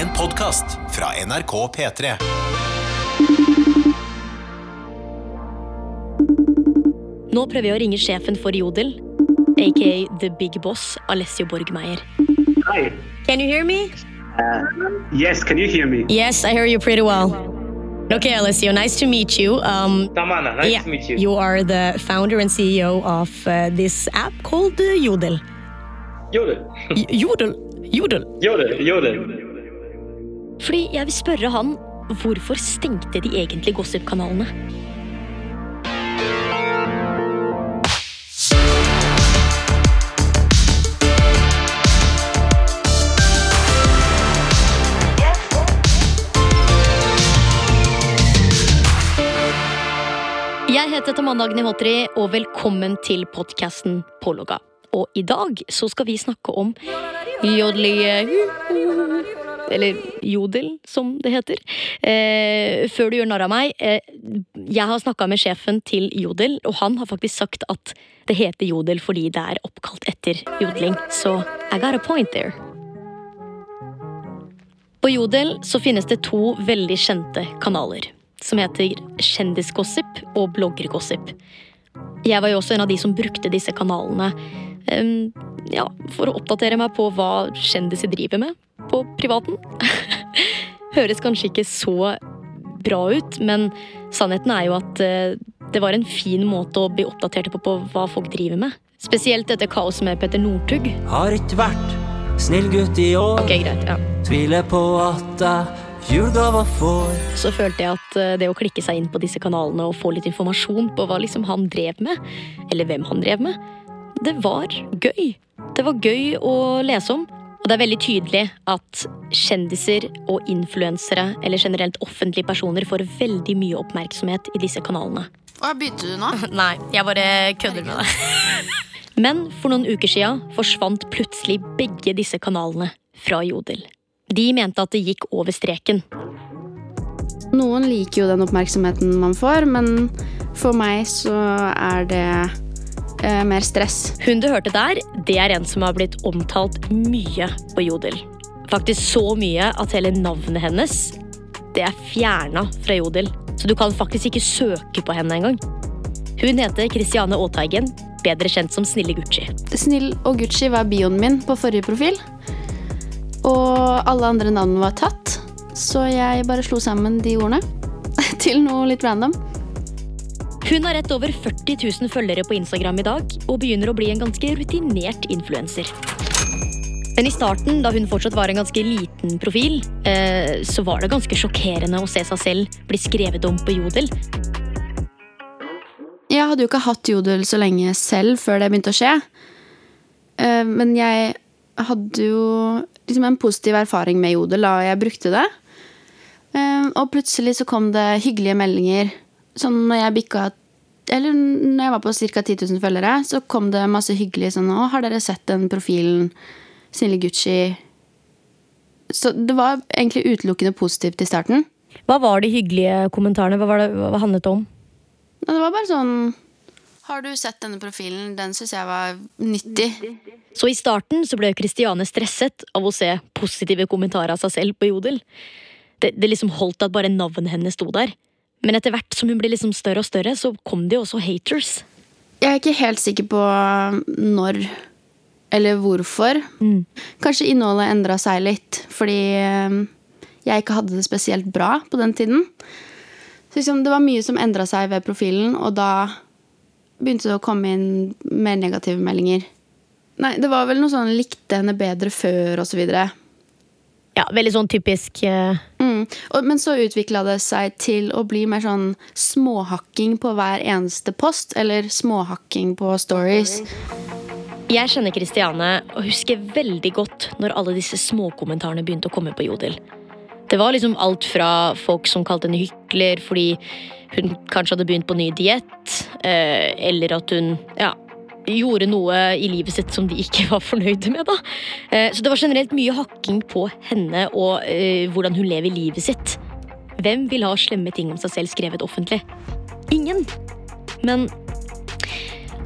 En podkast fra NRK P3. Nå prøver jeg å ringe sjefen for Jodel, aka The Big Boss, Alessio Borgmeier. Hi. Can you hear me? Yes, can you hear me? Yes, I hear you pretty well. Okay, Alessio, nice to meet you. Um, Tamana, nice yeah, to meet you. you are the founder and CEO of uh, this app called uh, Jodel. Jodel. Jodel? Jodel? Jodel, jodel. Fordi jeg vil spørre han hvorfor stengte de egentlig gossip-kanalene? Jeg heter Tamanna Agnihotri, og velkommen til podkasten Pålogga. Og i dag så skal vi snakke om jodlige Eller jodel, som det heter. Eh, før du gjør narr av meg, eh, jeg har snakka med sjefen til Jodel, og han har faktisk sagt at det heter Jodel fordi det er oppkalt etter jodling. Så I got a point there. På Jodel så finnes det to veldig kjente kanaler. Som heter Kjendisgossip og Bloggergossip. Jeg var jo også en av de som brukte disse kanalene em, ja, for å oppdatere meg på hva kjendiser driver med på privaten. Høres kanskje ikke så bra ut, men sannheten er jo at eh, det var en fin måte å bli oppdatert på på hva folk driver med. Spesielt etter kaoset med Petter Northug. Har ikke vært snill gutt i år. Ok, greit, ja. Tviler på at jeg julegaver får. så følte jeg at eh, det å klikke seg inn på disse kanalene og få litt informasjon på hva liksom han drev med, eller hvem han drev med, det var gøy. Det var gøy å lese om. Og det er veldig tydelig at kjendiser og influensere, eller generelt offentlige personer, får veldig mye oppmerksomhet i disse kanalene. Hva begynte du nå? Nei, jeg bare kødder med deg. Men for noen uker siden forsvant plutselig begge disse kanalene fra Jodel. De mente at det gikk over streken. Noen liker jo den oppmerksomheten man får, men for meg så er det eh, mer stress. Hun du hørte der, det er en som har blitt omtalt mye på Jodel. Faktisk så mye at hele navnet hennes det er fjerna fra Jodel. Så du kan faktisk ikke søke på henne engang. Hun heter Christiane Aateigen, bedre kjent som Snille Gucci. Snill og Gucci var bioen min på forrige profil. Og alle andre navn var tatt, så jeg bare slo sammen de ordene til noe litt random. Hun har rett over 40 000 følgere på Instagram i dag, og begynner å bli en ganske rutinert influenser. Men i starten, da hun fortsatt var en ganske liten profil, eh, så var det ganske sjokkerende å se seg selv bli skrevet om på Jodel. Jeg hadde jo ikke hatt jodel så lenge selv før det begynte å skje. Eh, Men jeg hadde jo liksom en positiv erfaring med jodel da jeg brukte det. Eh, Og plutselig så kom det hyggelige meldinger. Sånn når jeg bikka Eller når jeg var på ca. 10 000 følgere, så kom det masse hyggelige sånn Å, har dere sett den profilen? Snille Gucci. Så det var egentlig utelukkende positivt i starten. Hva var de hyggelige kommentarene? Hva, var det, hva handlet det om? Det var bare sånn Har du sett denne profilen? Den syns jeg var nyttig. Så i starten så ble Kristiane stresset av å se positive kommentarer av seg selv på Jodel. Det, det liksom holdt at bare navnet hennes sto der. Men etter hvert som hun ble liksom større og større, så kom det jo også haters. Jeg er ikke helt sikker på når eller hvorfor. Kanskje innholdet endra seg litt fordi eh, jeg ikke hadde det spesielt bra på den tiden. Så liksom, det var mye som endra seg ved profilen, og da begynte det å komme inn mer negative meldinger. Nei, det var vel noe sånn 'likte henne bedre før' og så videre. Ja, veldig sånn typisk uh... Mm. Og, men så utvikla det seg til å bli mer sånn småhakking på hver eneste post, eller småhakking på stories. Jeg kjenner Kristiane og husker veldig godt når alle disse småkommentarene begynte å komme på Jodel. Det var liksom alt fra folk som kalte henne hykler fordi hun kanskje hadde begynt på ny diett, eh, eller at hun ja, gjorde noe i livet sitt som de ikke var fornøyde med. da. Eh, Så det var generelt mye hakking på henne og eh, hvordan hun lever livet sitt. Hvem vil ha slemme ting om seg selv skrevet offentlig? Ingen. Men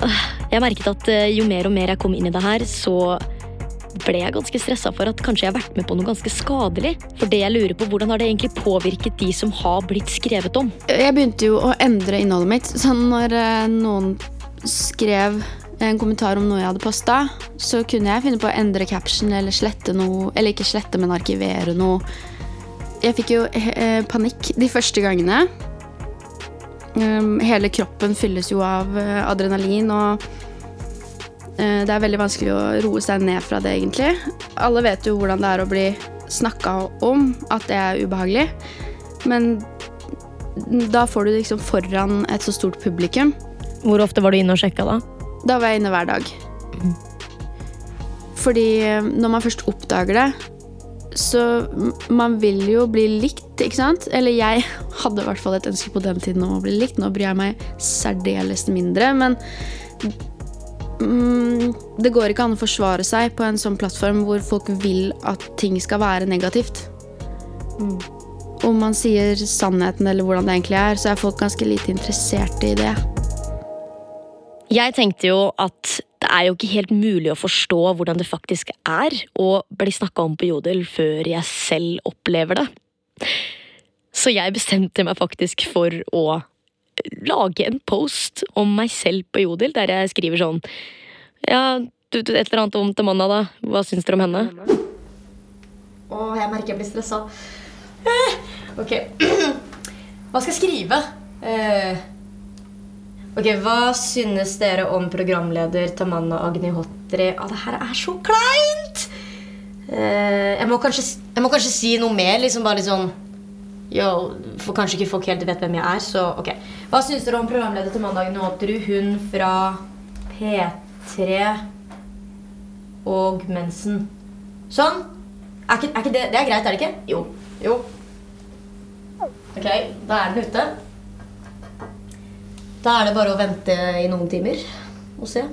øh, jeg merket at øh, jo mer og mer jeg kom inn i det her, så ble jeg ganske stressa for at kanskje jeg har vært med på noe ganske skadelig. For det jeg lurer på, hvordan har det egentlig påvirket de som har blitt skrevet om? Jeg begynte jo å endre innholdet mitt. Sånn når eh, noen skrev en kommentar om noe jeg hadde posta, så kunne jeg finne på å endre caption eller slette noe. Eller ikke slette, men arkivere noe. Jeg fikk jo eh, panikk de første gangene. Um, hele kroppen fylles jo av eh, adrenalin, og eh, det er veldig vanskelig å roe seg ned fra det, egentlig. Alle vet jo hvordan det er å bli snakka om, at det er ubehagelig. Men da får du liksom foran et så stort publikum. Hvor ofte var du inne og sjekka da? Da var jeg inne hver dag. Fordi eh, når man først oppdager det, så man vil jo bli likt, ikke sant? Eller jeg hadde i hvert fall et ønske på den tiden om å bli likt. Nå bryr jeg meg særdeles mindre, men mm, det går ikke an å forsvare seg på en sånn plattform hvor folk vil at ting skal være negativt. Om man sier sannheten eller hvordan det egentlig er, så er folk ganske lite interessert i det. Jeg tenkte jo at det er jo ikke helt mulig å forstå hvordan det faktisk er å bli snakka om på Jodel før jeg selv opplever det. Så jeg bestemte meg faktisk for å lage en post om meg selv på Jodel, der jeg skriver sånn Ja, du, et eller annet om til Tamanna, da. Hva syns dere om henne? Å, jeg merker jeg blir stressa. Eh, ok. Hva skal jeg skrive? Eh, ok, Hva synes dere om programleder Tamanna Agnihotri? Å, det her er så kleint! Eh, jeg, må kanskje, jeg må kanskje si noe mer. liksom bare litt sånn Yo, for kanskje ikke folk helt vet hvem jeg er, så ok. Hva syns dere om programleder Tamanna Agnihotri? Hun fra P3 og Mensen. Sånn. Er ikke, er ikke det, det er greit, er det ikke? Jo. Jo. Ok, da er den ute. Da er det bare å vente i noen timer og se.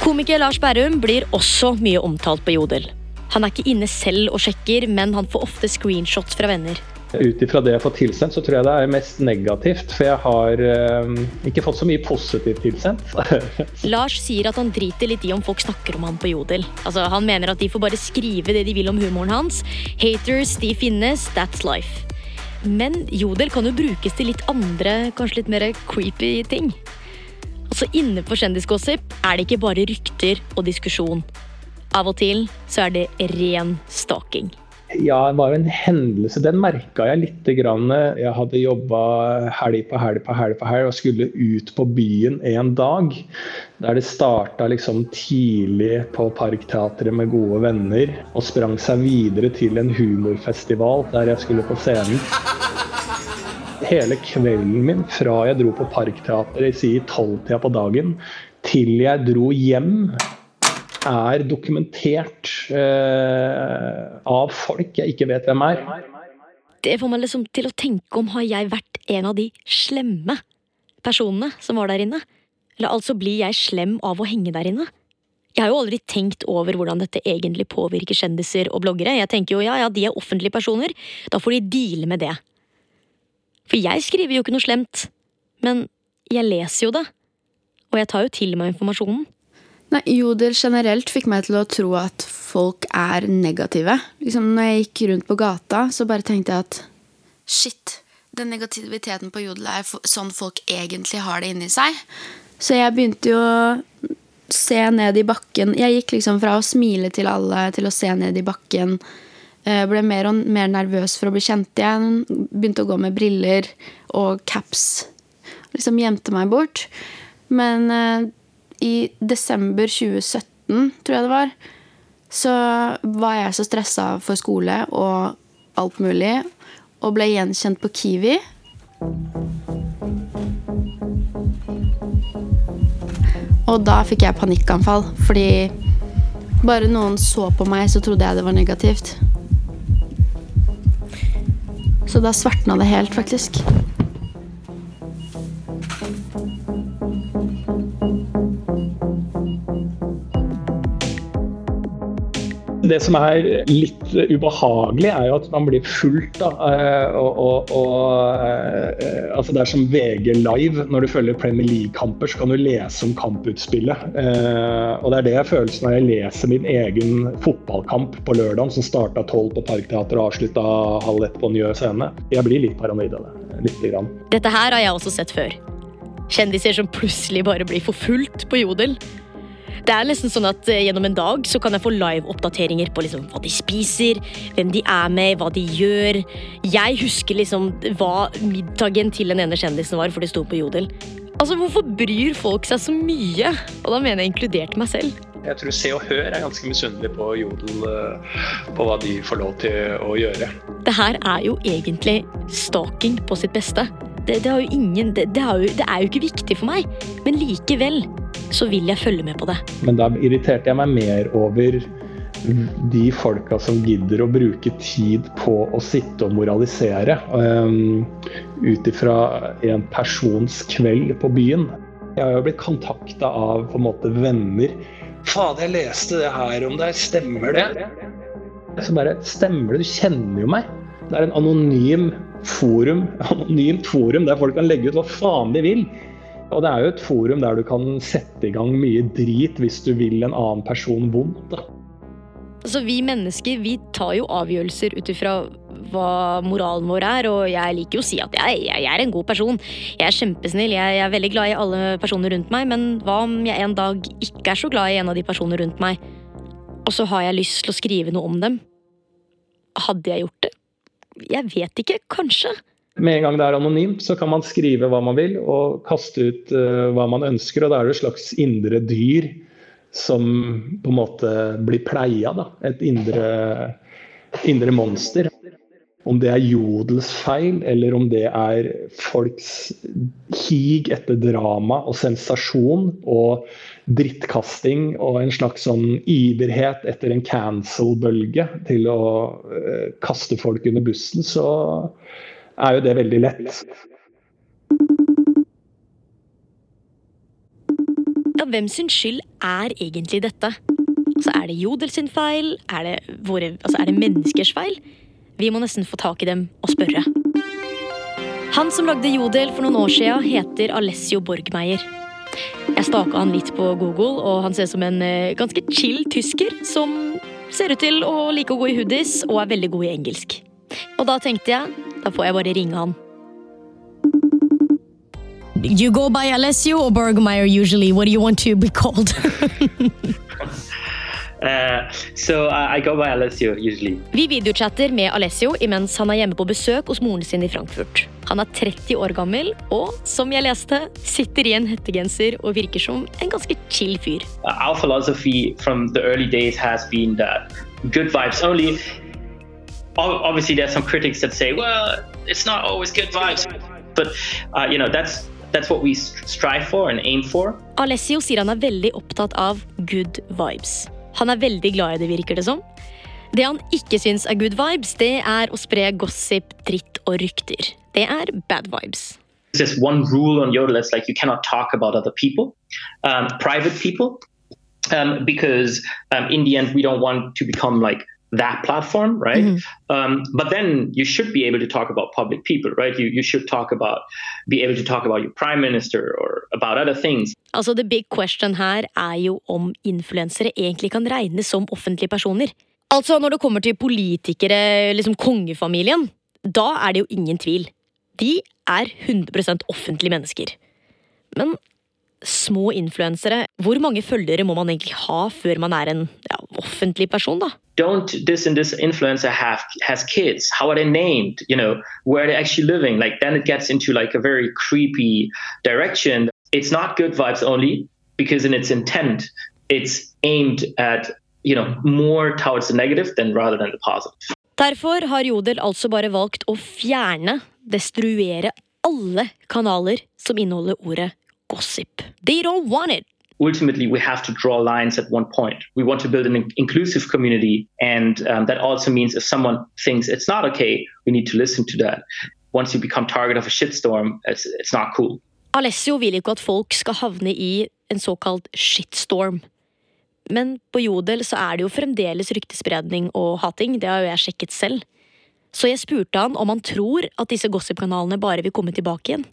Komiker Lars Berrum blir også mye omtalt på Jodel. Han er ikke inne selv og sjekker, men han får ofte screenshots fra venner. Ut ifra det jeg har fått tilsendt, så tror jeg det er mest negativt. For jeg har eh, ikke fått så mye positivt tilsendt. Lars sier at han driter litt i om folk snakker om ham på Jodel. Altså, han mener at de får bare skrive det de vil om humoren hans. Haters, de finnes, that's life. Men Jodel kan jo brukes til litt andre, kanskje litt mer creepy ting. Altså Inne på Kjendisgossip er det ikke bare rykter og diskusjon. Av og til så er det ren stalking. Ja, det var jo en hendelse. Den merka jeg lite grann. Jeg hadde jobba helg på helg på helg på helg og skulle ut på byen en dag. Der det starta liksom tidlig på Parkteatret med gode venner og sprang seg videre til en humorfestival der jeg skulle på scenen. Hele kvelden min fra jeg dro på Parkteatret i tolvtida på dagen, til jeg dro hjem, er dokumentert eh, av folk jeg ikke vet hvem er. Det får meg liksom til å tenke om har jeg vært en av de slemme personene som var der inne? Eller altså blir jeg slem av å henge der inne? Jeg har jo aldri tenkt over hvordan dette egentlig påvirker kjendiser og bloggere. Jeg tenker jo ja, ja, de er offentlige personer, da får de deale med det. For jeg skriver jo ikke noe slemt, men jeg leser jo det. Og jeg tar jo til meg informasjonen. Nei, Jodel generelt fikk meg til å tro at folk er negative. Liksom, når jeg gikk rundt på gata, så bare tenkte jeg at shit, den negativiteten på Jodel er sånn folk egentlig har det inni seg. Så jeg begynte jo å se ned i bakken. Jeg gikk liksom fra å smile til alle til å se ned i bakken. Jeg Ble mer og mer nervøs for å bli kjent igjen. Begynte å gå med briller og caps. Liksom gjemte meg bort. Men eh, i desember 2017, tror jeg det var, så var jeg så stressa for skole og alt mulig, og ble gjenkjent på Kiwi. Og da fikk jeg panikkanfall, fordi bare noen så på meg, så trodde jeg det var negativt. Så da svartna det helt, faktisk. Det som er litt ubehagelig, er jo at man blir fulgt. da, eh, eh, altså Det er som VG Live. Når du følger Premier League-kamper, så kan du lese om kamputspillet. Eh, og Det er det jeg føler når jeg leser min egen fotballkamp på lørdag, som starta tolv på Parkteatret og avslutta halv ett på Njø scene. Jeg blir litt paranoid av det. Lite grann. Dette her har jeg også sett før. Kjendiser som plutselig bare blir forfulgt på Jodel. Det er nesten sånn at eh, Gjennom en dag så kan jeg få live-oppdateringer på liksom hva de spiser, hvem de er med, hva de gjør. Jeg husker liksom hva middagen til den ene kjendisen var, for det sto på Jodel. Altså, Hvorfor bryr folk seg så mye? Og da mener jeg inkludert meg selv. Jeg tror Se og Hør er ganske misunnelig på Jodel, eh, på hva de får lov til å gjøre. Det her er jo egentlig stalking på sitt beste. Det, det, ingen, det, det, er jo, det er jo ikke viktig for meg, men likevel så vil jeg følge med på det. Men da irriterte jeg meg mer over de folka som gidder å bruke tid på å sitte og moralisere um, ut ifra en persons kveld på byen. Jeg har jo blitt kontakta av på en måte venner. 'Fader, jeg leste det her om deg. Stemmer det?' Så bare Stemmer det? Du kjenner jo meg. Det er en anonym forum, anonymt forum der folk kan legge ut hva faen de vil. Og det er jo et forum der du kan sette i gang mye drit hvis du vil en annen person vondt. da. Altså, Vi mennesker vi tar jo avgjørelser ut ifra hva moralen vår er, og jeg liker jo å si at jeg, jeg, er en god person. Jeg er kjempesnill, jeg, jeg, er veldig glad i alle personer rundt meg, men hva om jeg en dag ikke er så glad i en av de personene rundt meg, og så har jeg lyst til å skrive noe om dem? Hadde jeg gjort det? Jeg vet ikke, kanskje. Med en gang det er anonymt, så kan man skrive hva man vil og kaste ut uh, hva man ønsker. Og da er det et slags indre dyr som på en måte blir pleia. Da. Et indre, indre monster. Om det er Jodels feil, eller om det er folks hig etter drama og sensasjon og drittkasting og en slags sånn iverhet etter en cancel-bølge til å uh, kaste folk under bussen, så er jo det veldig lett. Ja, hvem sin skyld er egentlig dette? Altså, er det Jodel sin feil? Er det, våre, altså, er det menneskers feil? Vi må nesten få tak i dem og spørre. Han som lagde Jodel for noen år siden, heter Alessio Borgmeier. Jeg staka han litt på Google, og han ser ut som en eh, ganske chill tysker som ser ut til å like å gå i hoodies og er veldig god i engelsk. Og da tenkte jeg da får jeg bare ringe han. You go by Alessio or Bergmeyer usually? What do you want to be called? uh, so I go by Alessio usually. Vi videochatter med Alessio imens han er hjemme på besøk hos moren sin i Frankfurt. Han er 30 år gammel og, som jeg leste, sitter i en hettegenser og virker som en ganske chill fyr. Uh, our philosophy from the early days has been that good vibes only obviously there's some critics that say, well, it's not always good vibes, but uh, you know that's that's what we strive for and aim for. Alessio sier han er veldig opptatt av good vibes. Han er veldig glad i det, virker det som. Det han ikke syns er good vibes, det er å spre gossip, dritt og rykter. Det er bad vibes. There's one rule on Yodel It's like you cannot talk about other people, um, private people, um, because um, in the end we don't want to become like that platform, right? Mm-hmm. Um, but then you should be able to talk about public people, right? You, you should talk about, be able to talk about your prime minister or about other things. Altså, the big question her er jo om influensere egentlig kan regnes som offentlige personer. Altså, når det kommer til politikere, liksom kongefamilien, da er det jo ingen tvil. De er 100 offentlige mennesker. Men små influensere, hvor mange følgere må man egentlig ha før man er en ja, offentlig person, da? Don't this and this influencer have has kids? How are they named? You know where are they actually living? Like then it gets into like a very creepy direction. It's not good vibes only because in its intent it's aimed at you know more towards the negative than rather than the positive. Derfor har Jodel altså bare valgt å fjerne, destruere alle kanaler som inneholder ordet gossip. They don't want it. Ultimately we have to draw lines at one point. We want to build an inclusive community, and um, that also means if someone thinks it's not okay, we need to listen to that. Once you become target of a shitstorm, it's, it's not cool. Alessio vil ikke at folk skal havne i en såkalt shitstorm. Men på Jodel så er det jo fremdeles ryktespredning og hating, det har jo jeg sjekket selv. Så jeg spurte han om han tror at disse gossip-kanalene bare vil komme tilbake igjen.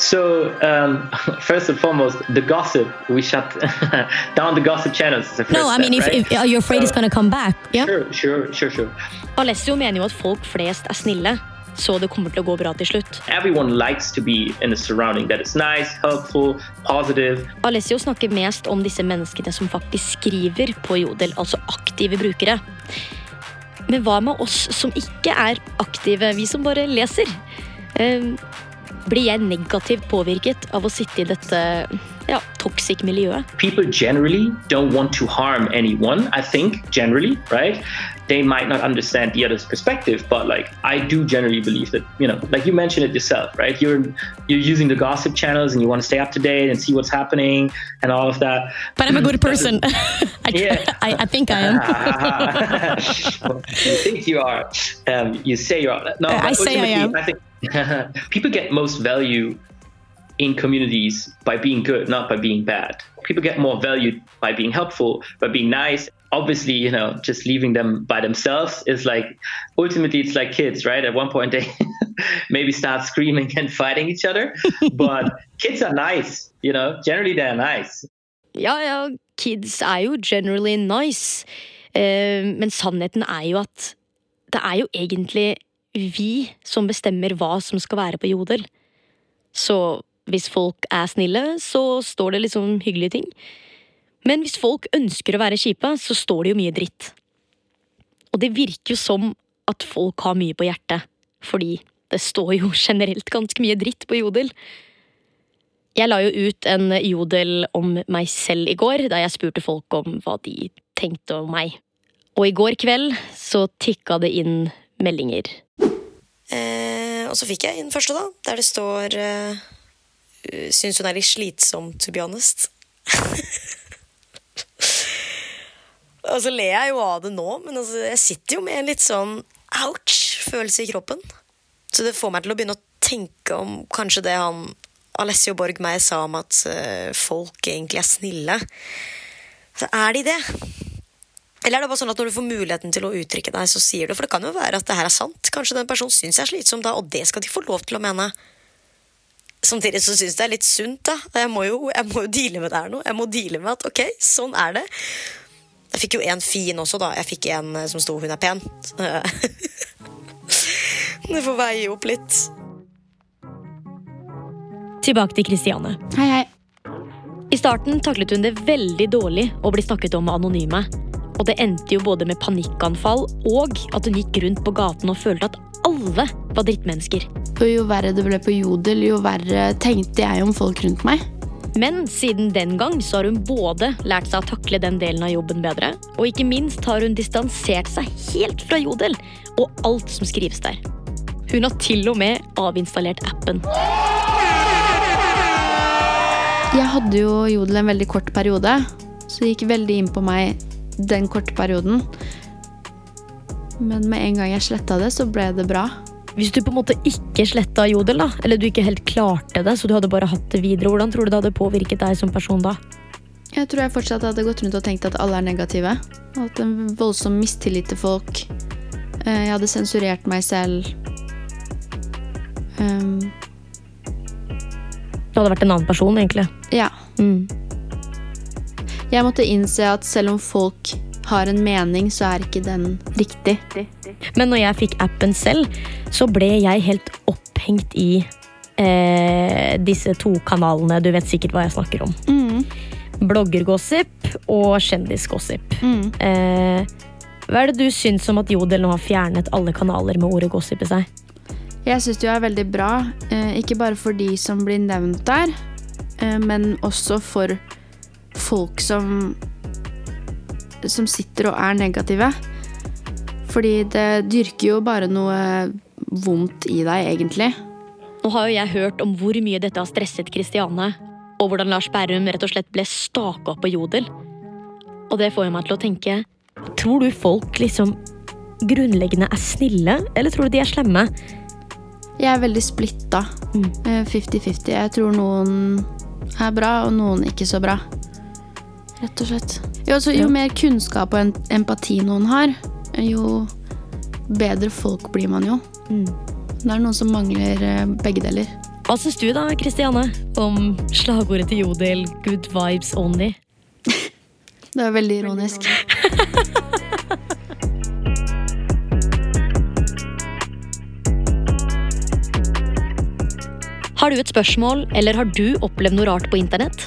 So um, first and foremost, the gossip we shut down the gossip channels. is the first No, I step, mean, if, right? if are you afraid it's So- gonna come back? Yeah. Sure, sure, sure, sure. Alessio mener jo at folk flest er snille, så det kommer til å gå bra til slutt. Everyone likes to be in a surrounding that is nice, helpful, positive. Alessio snakker mest om disse menneskene som faktisk skriver på Jodel, altså aktive brukere. Men hva med oss som ikke er aktive, vi som bare leser? Eh, Blir jeg negativt påvirket av å sitte i dette ja, toxic miljøet? People generally don't want to harm anyone, I think, generally, right? They might not understand the other's perspective, but like I do generally believe that, you know, like you mentioned it yourself, right? You're you're using the gossip channels and you want to stay up to date and see what's happening and all of that. But I'm a good person. I, Yeah. I, I think I am. you think you are. Um, you say you are. No, Uh, I say I ultimately, I think people get most value in communities by being good, not by being bad. People get more value by being helpful, by being nice. Obviously, you know, just leaving them by themselves is like ultimately it's like kids, right? At one point they maybe start screaming and fighting each other, but kids are nice, you know. Generally, they're nice. Ja, ja, kids er jo generally nice. uh, men sannheten er jo at det er jo egentlig vi som bestemmer hva som skal være på Jodel. Så hvis folk er snille, så står det liksom hyggelige ting. Men hvis folk ønsker å være kjipe, så står det jo mye dritt. Og det virker jo som at folk har mye på hjertet, fordi det står jo generelt ganske mye dritt på Jodel. Jeg la jo ut en jodel om meg selv i går, da jeg spurte folk om hva de tenkte om meg. Og i går kveld så tikka det inn meldinger. Eh, og så fikk jeg inn første, da, der det står eh, Syns hun er litt slitsom, to be honest. og så ler jeg jo av det nå, men altså, jeg sitter jo med en litt sånn ouch-følelse i kroppen. Så det får meg til å begynne å tenke om kanskje det han Alessio Borg meg sa om at uh, folk egentlig er snille. Så er de det? Eller er det bare sånn at når du får muligheten til å uttrykke deg, så sier du For det kan jo være at det her er sant. Kanskje den personen syns jeg er slitsom da, og det skal de få lov til å mene. Samtidig så syns jeg det er litt sunt, da. Jeg må, jo, jeg må jo deale med det her nå. Jeg må deale med at ok, sånn er det. Jeg fikk jo en fin også, da. Jeg fikk en eh, som sto 'hun er pen'. det får veie opp litt. Tilbake til Kristiane. Hei, hei. I starten taklet hun det veldig dårlig å bli snakket om med anonyme. Og det endte jo både med panikkanfall og at hun gikk rundt på gaten og følte at alle var drittmennesker. Og jo verre det ble på Jodel, jo verre tenkte jeg om folk rundt meg. Men siden den gang så har hun både lært seg å takle den delen av jobben bedre, og ikke minst har hun distansert seg helt fra Jodel og alt som skrives der. Hun har til og med avinstallert appen. Jeg hadde jo Jodel en veldig kort periode, så det gikk veldig inn på meg den korte perioden. Men med en gang jeg sletta det, så ble det bra. Hvis du på en måte ikke sletta Jodel, da, eller du ikke helt klarte det, så du hadde bare hatt det videre, hvordan tror du det hadde påvirket deg som person da? Jeg tror jeg fortsatt hadde gått rundt og tenkt at alle er negative. Og Hatt en voldsom mistillit til folk. Eh, Jeg hadde sensurert meg selv. Um, Du hadde vært en annen person, egentlig. ja. Mm. Jeg måtte innse at selv om folk har en mening, så er ikke den riktig. Men når jeg fikk appen selv, så ble jeg helt opphengt i eh, disse to kanalene. Du vet sikkert hva jeg snakker om. Mm. Bloggergossip og kjendisgossip. Mm. Eh, hva er det du syns om at Jodel nå har fjernet alle kanaler med ordet gossip i seg? Jeg syns det er veldig bra, eh, ikke bare for de som blir nevnt der, eh, men også for folk som som sitter og er negative. Fordi det dyrker jo bare noe vondt i deg, egentlig. Nå har jo jeg hørt om hvor mye dette har stresset Kristiane, og hvordan Lars Berrum rett og slett ble staka på Jodel. Og det får jo meg til å tenke Tror du folk liksom grunnleggende er snille, eller tror du de er slemme? Jeg er veldig splitta. Mm. Eh, 50-50. Jeg tror noen er bra, og noen ikke så bra. Rett og slett. Jo, altså, jo mer kunnskap og empati noen har, jo bedre folk blir man jo. Det er noen som mangler eh, begge deler. Hva syns du da, Kristiane, om slagordet til Jodel 'Good vibes only'? Det er veldig ironisk. Har du et spørsmål, eller har du opplevd noe rart på internett?